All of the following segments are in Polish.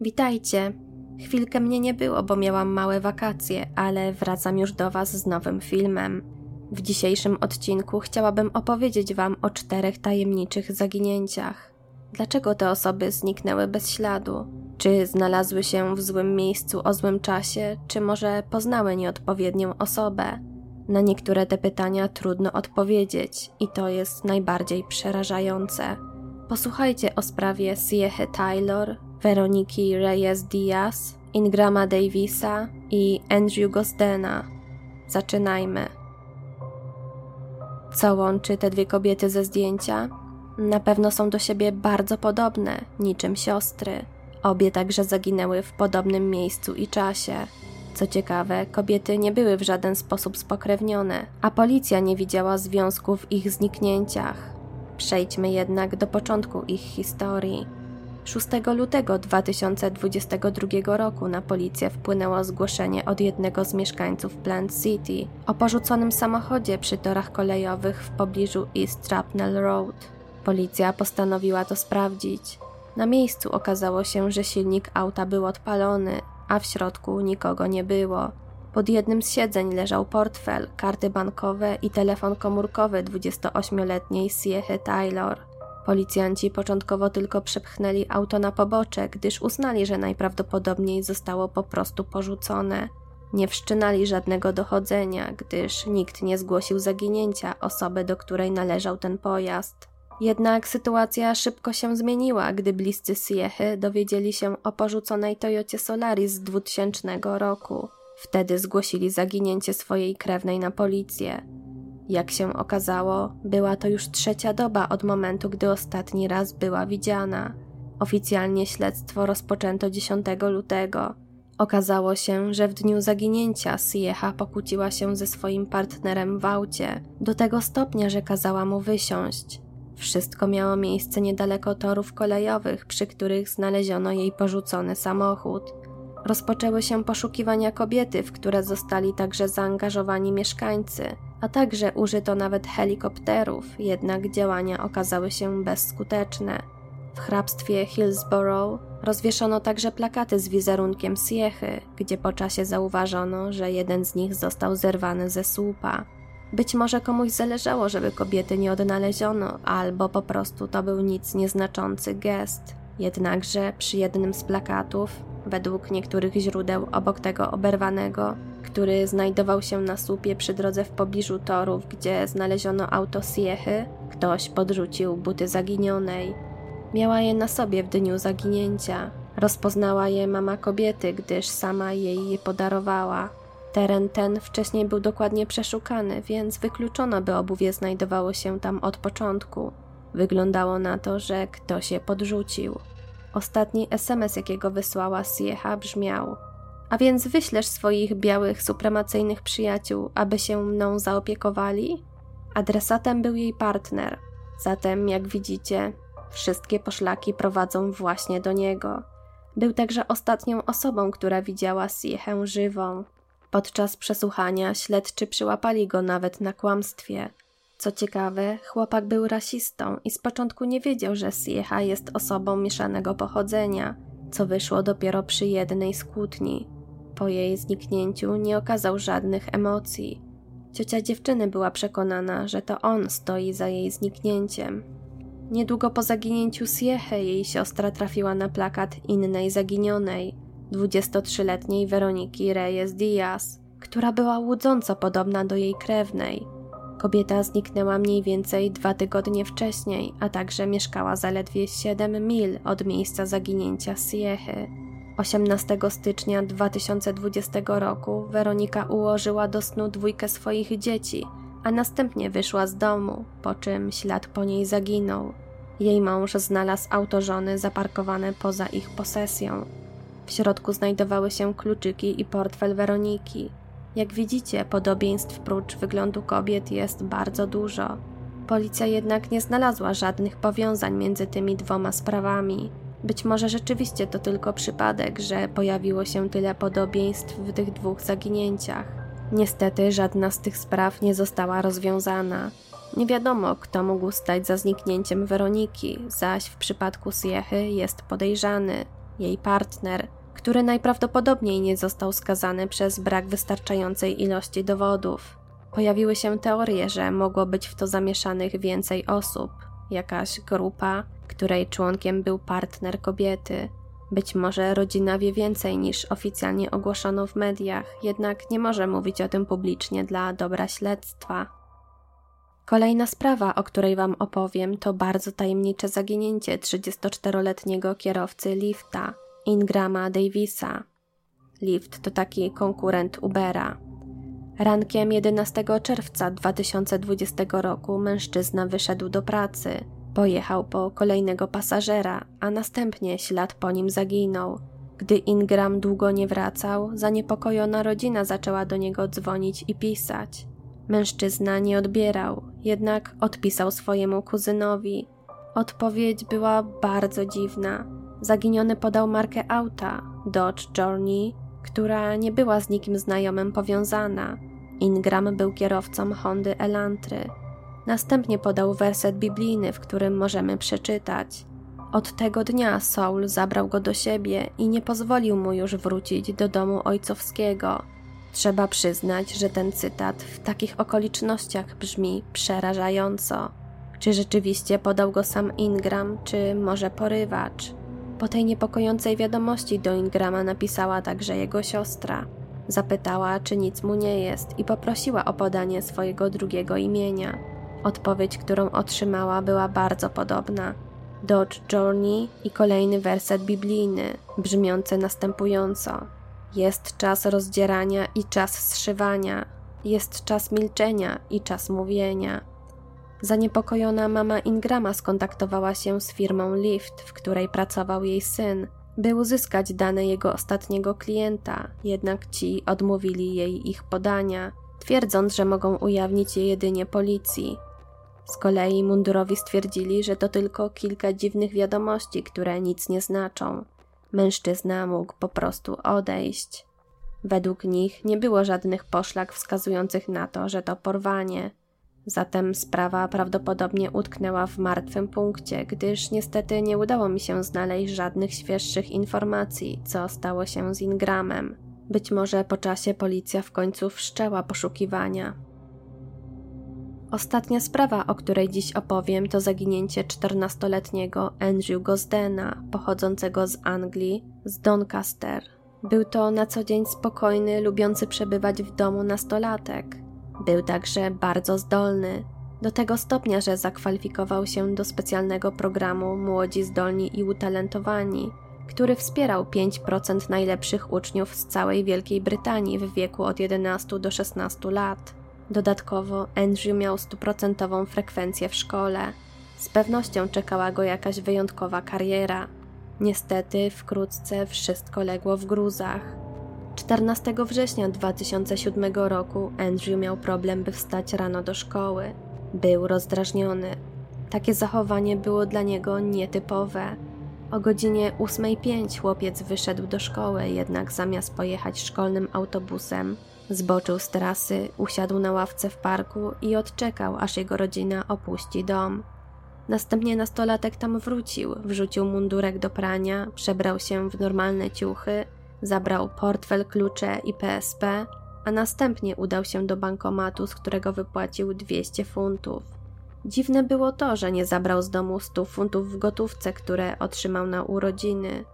Witajcie. Chwilkę mnie nie było, bo miałam małe wakacje, ale wracam już do Was z nowym filmem. W dzisiejszym odcinku chciałabym opowiedzieć Wam o czterech tajemniczych zaginięciach. Dlaczego te osoby zniknęły bez śladu? Czy znalazły się w złym miejscu o złym czasie, czy może poznały nieodpowiednią osobę? Na niektóre te pytania trudno odpowiedzieć i to jest najbardziej przerażające. Posłuchajcie o sprawie Siehe Taylor, Weroniki Reyes Diaz, Ingrama Davisa i Andrew Gosdena. Zaczynajmy. Co łączy te dwie kobiety ze zdjęcia? Na pewno są do siebie bardzo podobne, niczym siostry. Obie także zaginęły w podobnym miejscu i czasie. Co ciekawe, kobiety nie były w żaden sposób spokrewnione, a policja nie widziała związku w ich zniknięciach. Przejdźmy jednak do początku ich historii. 6 lutego 2022 roku na policję wpłynęło zgłoszenie od jednego z mieszkańców Plant City o porzuconym samochodzie przy torach kolejowych w pobliżu East Chapnell Road. Policja postanowiła to sprawdzić. Na miejscu okazało się, że silnik auta był odpalony, a w środku nikogo nie było. Pod jednym z siedzeń leżał portfel, karty bankowe i telefon komórkowy 28-letniej Siehy Taylor. Policjanci początkowo tylko przepchnęli auto na pobocze, gdyż uznali, że najprawdopodobniej zostało po prostu porzucone. Nie wszczynali żadnego dochodzenia, gdyż nikt nie zgłosił zaginięcia osoby, do której należał ten pojazd. Jednak sytuacja szybko się zmieniła, gdy bliscy Siechy dowiedzieli się o porzuconej Toyocie Solaris z 2000 roku. Wtedy zgłosili zaginięcie swojej krewnej na policję. Jak się okazało, była to już trzecia doba od momentu, gdy ostatni raz była widziana. Oficjalnie śledztwo rozpoczęto 10 lutego. Okazało się, że w dniu zaginięcia Siecha pokłóciła się ze swoim partnerem w aucie, do tego stopnia, że kazała mu wysiąść. Wszystko miało miejsce niedaleko torów kolejowych, przy których znaleziono jej porzucony samochód. Rozpoczęły się poszukiwania kobiety, w które zostali także zaangażowani mieszkańcy, a także użyto nawet helikopterów, jednak działania okazały się bezskuteczne. W hrabstwie Hillsborough rozwieszono także plakaty z wizerunkiem Siechy, gdzie po czasie zauważono, że jeden z nich został zerwany ze słupa. Być może komuś zależało, żeby kobiety nie odnaleziono, albo po prostu to był nic nieznaczący gest. Jednakże przy jednym z plakatów, według niektórych źródeł obok tego oberwanego, który znajdował się na słupie przy drodze w pobliżu torów, gdzie znaleziono auto Siechy, ktoś podrzucił buty zaginionej. Miała je na sobie w dniu zaginięcia. Rozpoznała je mama kobiety, gdyż sama jej je podarowała. Teren ten wcześniej był dokładnie przeszukany, więc wykluczono, by obuwie znajdowało się tam od początku. Wyglądało na to, że ktoś je podrzucił. Ostatni SMS, jakiego wysłała Siecha, brzmiał: A więc wyślesz swoich białych, supremacyjnych przyjaciół, aby się mną zaopiekowali? Adresatem był jej partner. Zatem, jak widzicie, wszystkie poszlaki prowadzą właśnie do niego. Był także ostatnią osobą, która widziała Siechę żywą. Podczas przesłuchania śledczy przyłapali go nawet na kłamstwie. Co ciekawe, chłopak był rasistą i z początku nie wiedział, że Siecha jest osobą mieszanego pochodzenia, co wyszło dopiero przy jednej z kłótni. Po jej zniknięciu nie okazał żadnych emocji. Ciocia dziewczyny była przekonana, że to on stoi za jej zniknięciem. Niedługo po zaginięciu Siechy jej siostra trafiła na plakat innej zaginionej – 23-letniej Weroniki Reyes Diaz, która była łudząco podobna do jej krewnej. Kobieta zniknęła mniej więcej dwa tygodnie wcześniej, a także mieszkała zaledwie 7 mil od miejsca zaginięcia Siechy. 18 stycznia 2020 roku Weronika ułożyła do snu dwójkę swoich dzieci, a następnie wyszła z domu, po czym ślad po niej zaginął. Jej mąż znalazł auto żony zaparkowane poza ich posesją. W środku znajdowały się kluczyki i portfel Weroniki. Jak widzicie, podobieństw prócz wyglądu kobiet jest bardzo dużo. Policja jednak nie znalazła żadnych powiązań między tymi dwoma sprawami. Być może rzeczywiście to tylko przypadek, że pojawiło się tyle podobieństw w tych dwóch zaginięciach. Niestety żadna z tych spraw nie została rozwiązana. Nie wiadomo, kto mógł stać za zniknięciem Weroniki, zaś w przypadku Siechy jest podejrzany. jej partner, który najprawdopodobniej nie został skazany przez brak wystarczającej ilości dowodów. Pojawiły się teorie, że mogło być w to zamieszanych więcej osób, jakaś grupa, której członkiem był partner kobiety. Być może rodzina wie więcej niż oficjalnie ogłoszono w mediach, jednak nie może mówić o tym publicznie dla dobra śledztwa. Kolejna sprawa, o której Wam opowiem, to bardzo tajemnicze zaginięcie 34-letniego kierowcy lifta, Ingrama Davisa. Lift to taki konkurent Ubera. Rankiem 11 czerwca 2020 roku mężczyzna wyszedł do pracy. Pojechał po kolejnego pasażera, a następnie ślad po nim zaginął. Gdy Ingram długo nie wracał, zaniepokojona rodzina zaczęła do niego dzwonić i pisać. Mężczyzna nie odbierał, jednak odpisał swojemu kuzynowi. Odpowiedź była bardzo dziwna. Zaginiony podał markę auta Dodge Journey, która nie była z nikim znajomym powiązana. Ingram był kierowcą Hondy Elantry. Następnie podał werset biblijny, w którym możemy przeczytać: Od tego dnia Saul zabrał go do siebie i nie pozwolił mu już wrócić do domu ojcowskiego. Trzeba przyznać, że ten cytat w takich okolicznościach brzmi przerażająco. Czy rzeczywiście podał go sam Ingram, czy może porywacz? Po tej niepokojącej wiadomości do Ingrama napisała także jego siostra. Zapytała, czy nic mu nie jest i poprosiła o podanie swojego drugiego imienia. Odpowiedź, którą otrzymała, była bardzo podobna. Dodge Journey i kolejny werset biblijny, brzmiący następująco: Jest czas rozdzierania i czas zszywania, jest czas milczenia i czas mówienia. Zaniepokojona mama Ingrama skontaktowała się z firmą Lyft, w której pracował jej syn, by uzyskać dane jego ostatniego klienta, jednak ci odmówili jej ich podania, twierdząc, że mogą ujawnić je jedynie policji. Z kolei mundurowi stwierdzili, że to tylko kilka dziwnych wiadomości, które nic nie znaczą. Mężczyzna mógł po prostu odejść. Według nich nie było żadnych poszlak wskazujących na to, że to porwanie. Zatem sprawa prawdopodobnie utknęła w martwym punkcie, gdyż niestety nie udało mi się znaleźć żadnych świeższych informacji, co stało się z Ingramem. Być może po czasie policja w końcu wszczęła poszukiwania. Ostatnia sprawa, o której dziś opowiem, to zaginięcie 14-letniego Andrew Gosdena, pochodzącego z Anglii, z Doncaster. Był to na co dzień spokojny, lubiący przebywać w domu nastolatek. Był także bardzo zdolny, do tego stopnia, że zakwalifikował się do specjalnego programu Młodzi Zdolni i Utalentowani, który wspierał 5% najlepszych uczniów z całej Wielkiej Brytanii w wieku od 11 do 16 lat. Dodatkowo Andrew miał stuprocentową frekwencję w szkole. Z pewnością czekała go jakaś wyjątkowa kariera. Niestety wkrótce wszystko legło w gruzach. 14 września 2007 roku Andrew miał problem, by wstać rano do szkoły. Był rozdrażniony. Takie zachowanie było dla niego nietypowe. O godzinie 8.05 chłopiec wyszedł do szkoły, jednak zamiast pojechać szkolnym autobusem, zboczył z trasy, usiadł na ławce w parku i odczekał, aż jego rodzina opuści dom. Następnie nastolatek tam wrócił, wrzucił mundurek do prania, przebrał się w normalne ciuchy Zabrał portfel, klucze i PSP, a następnie udał się do bankomatu, z którego wypłacił 200 funtów. Dziwne było to, że nie zabrał z domu 100 funtów w gotówce, które otrzymał na urodziny.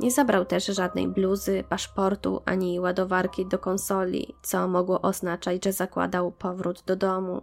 Nie zabrał też żadnej bluzy, paszportu ani ładowarki do konsoli, co mogło oznaczać, że zakładał powrót do domu.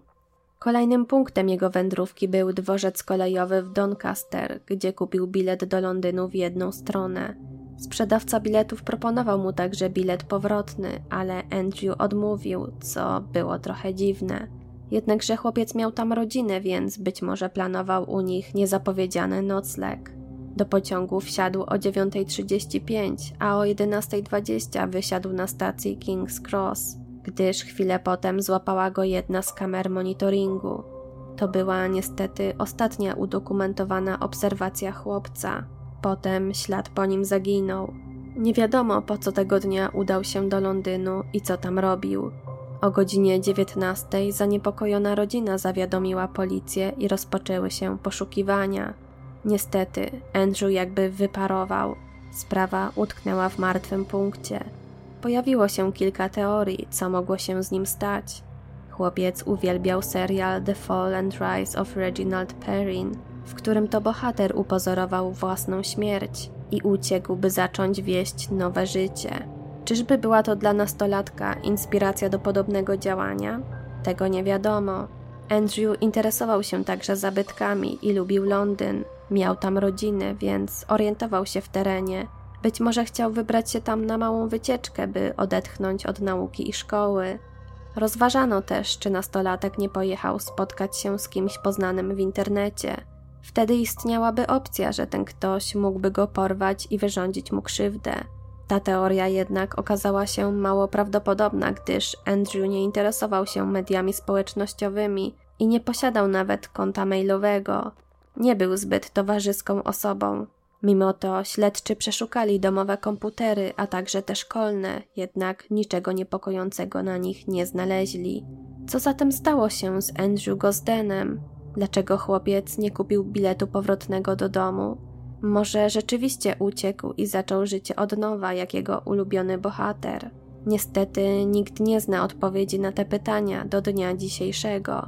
Kolejnym punktem jego wędrówki był dworzec kolejowy w Doncaster, gdzie kupił bilet do Londynu w jedną stronę. Sprzedawca biletów proponował mu także bilet powrotny, ale Andrew odmówił, co było trochę dziwne. Jednakże chłopiec miał tam rodzinę, więc być może planował u nich niezapowiedziany nocleg. Do pociągu wsiadł o 9.35, a o 11.20 wysiadł na stacji King's Cross, gdyż chwilę potem złapała go jedna z kamer monitoringu. To była niestety ostatnia udokumentowana obserwacja chłopca. Potem ślad po nim zaginął. Nie wiadomo po co tego dnia udał się do Londynu i co tam robił. O godzinie 19 zaniepokojona rodzina zawiadomiła policję i rozpoczęły się poszukiwania. Niestety, Andrew jakby wyparował. sprawa utknęła w martwym punkcie. Pojawiło się kilka teorii, co mogło się z nim stać. Chłopiec uwielbiał serial The Fall and Rise of Reginald Perrin, w którym to bohater upozorował własną śmierć i uciekł, by zacząć wieść nowe życie. Czyżby była to dla nastolatka inspiracja do podobnego działania? Tego nie wiadomo. Andrew interesował się także zabytkami i lubił Londyn. Miał tam rodzinę, więc orientował się w terenie. Być może chciał wybrać się tam na małą wycieczkę, by odetchnąć od nauki i szkoły. Rozważano też, czy nastolatek nie pojechał spotkać się z kimś poznanym w internecie. Wtedy istniałaby opcja, że ten ktoś mógłby go porwać i wyrządzić mu krzywdę. Ta teoria jednak okazała się mało prawdopodobna, gdyż Andrew nie interesował się mediami społecznościowymi i nie posiadał nawet konta mailowego. Nie był zbyt towarzyską osobą. Mimo to śledczy przeszukali domowe komputery, a także te szkolne, jednak niczego niepokojącego na nich nie znaleźli. Co zatem stało się z Andrew Gosdenem? Dlaczego chłopiec nie kupił biletu powrotnego do domu? Może rzeczywiście uciekł i zaczął życie od nowa, jak jego ulubiony bohater. Niestety nikt nie zna odpowiedzi na te pytania do dnia dzisiejszego.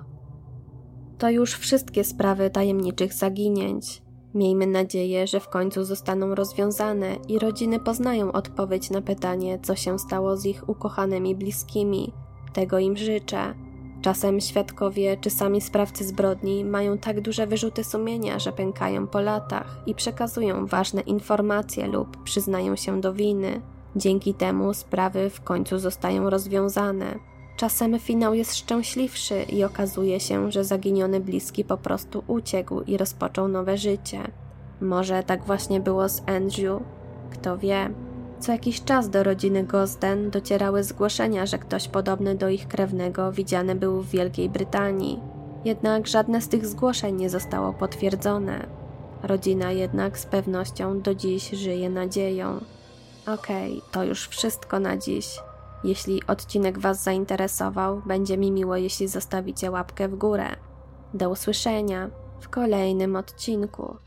To już wszystkie sprawy tajemniczych zaginięć. Miejmy nadzieję, że w końcu zostaną rozwiązane i rodziny poznają odpowiedź na pytanie, co się stało z ich ukochanymi bliskimi. Tego im życzę. Czasem świadkowie czy sami sprawcy zbrodni mają tak duże wyrzuty sumienia, że pękają po latach i przekazują ważne informacje lub przyznają się do winy. Dzięki temu sprawy w końcu zostają rozwiązane. Czasem finał jest szczęśliwszy i okazuje się, że zaginiony bliski po prostu uciekł i rozpoczął nowe życie. Może tak właśnie było z Andrew? Kto wie? Co jakiś czas do rodziny Gosden docierały zgłoszenia, że ktoś podobny do ich krewnego widziany był w Wielkiej Brytanii. Jednak żadne z tych zgłoszeń nie zostało potwierdzone. Rodzina jednak z pewnością do dziś żyje nadzieją. Okej, okay, to już wszystko na dziś. Jeśli odcinek Was zainteresował, będzie mi miło, jeśli zostawicie łapkę w górę. Do usłyszenia w kolejnym odcinku.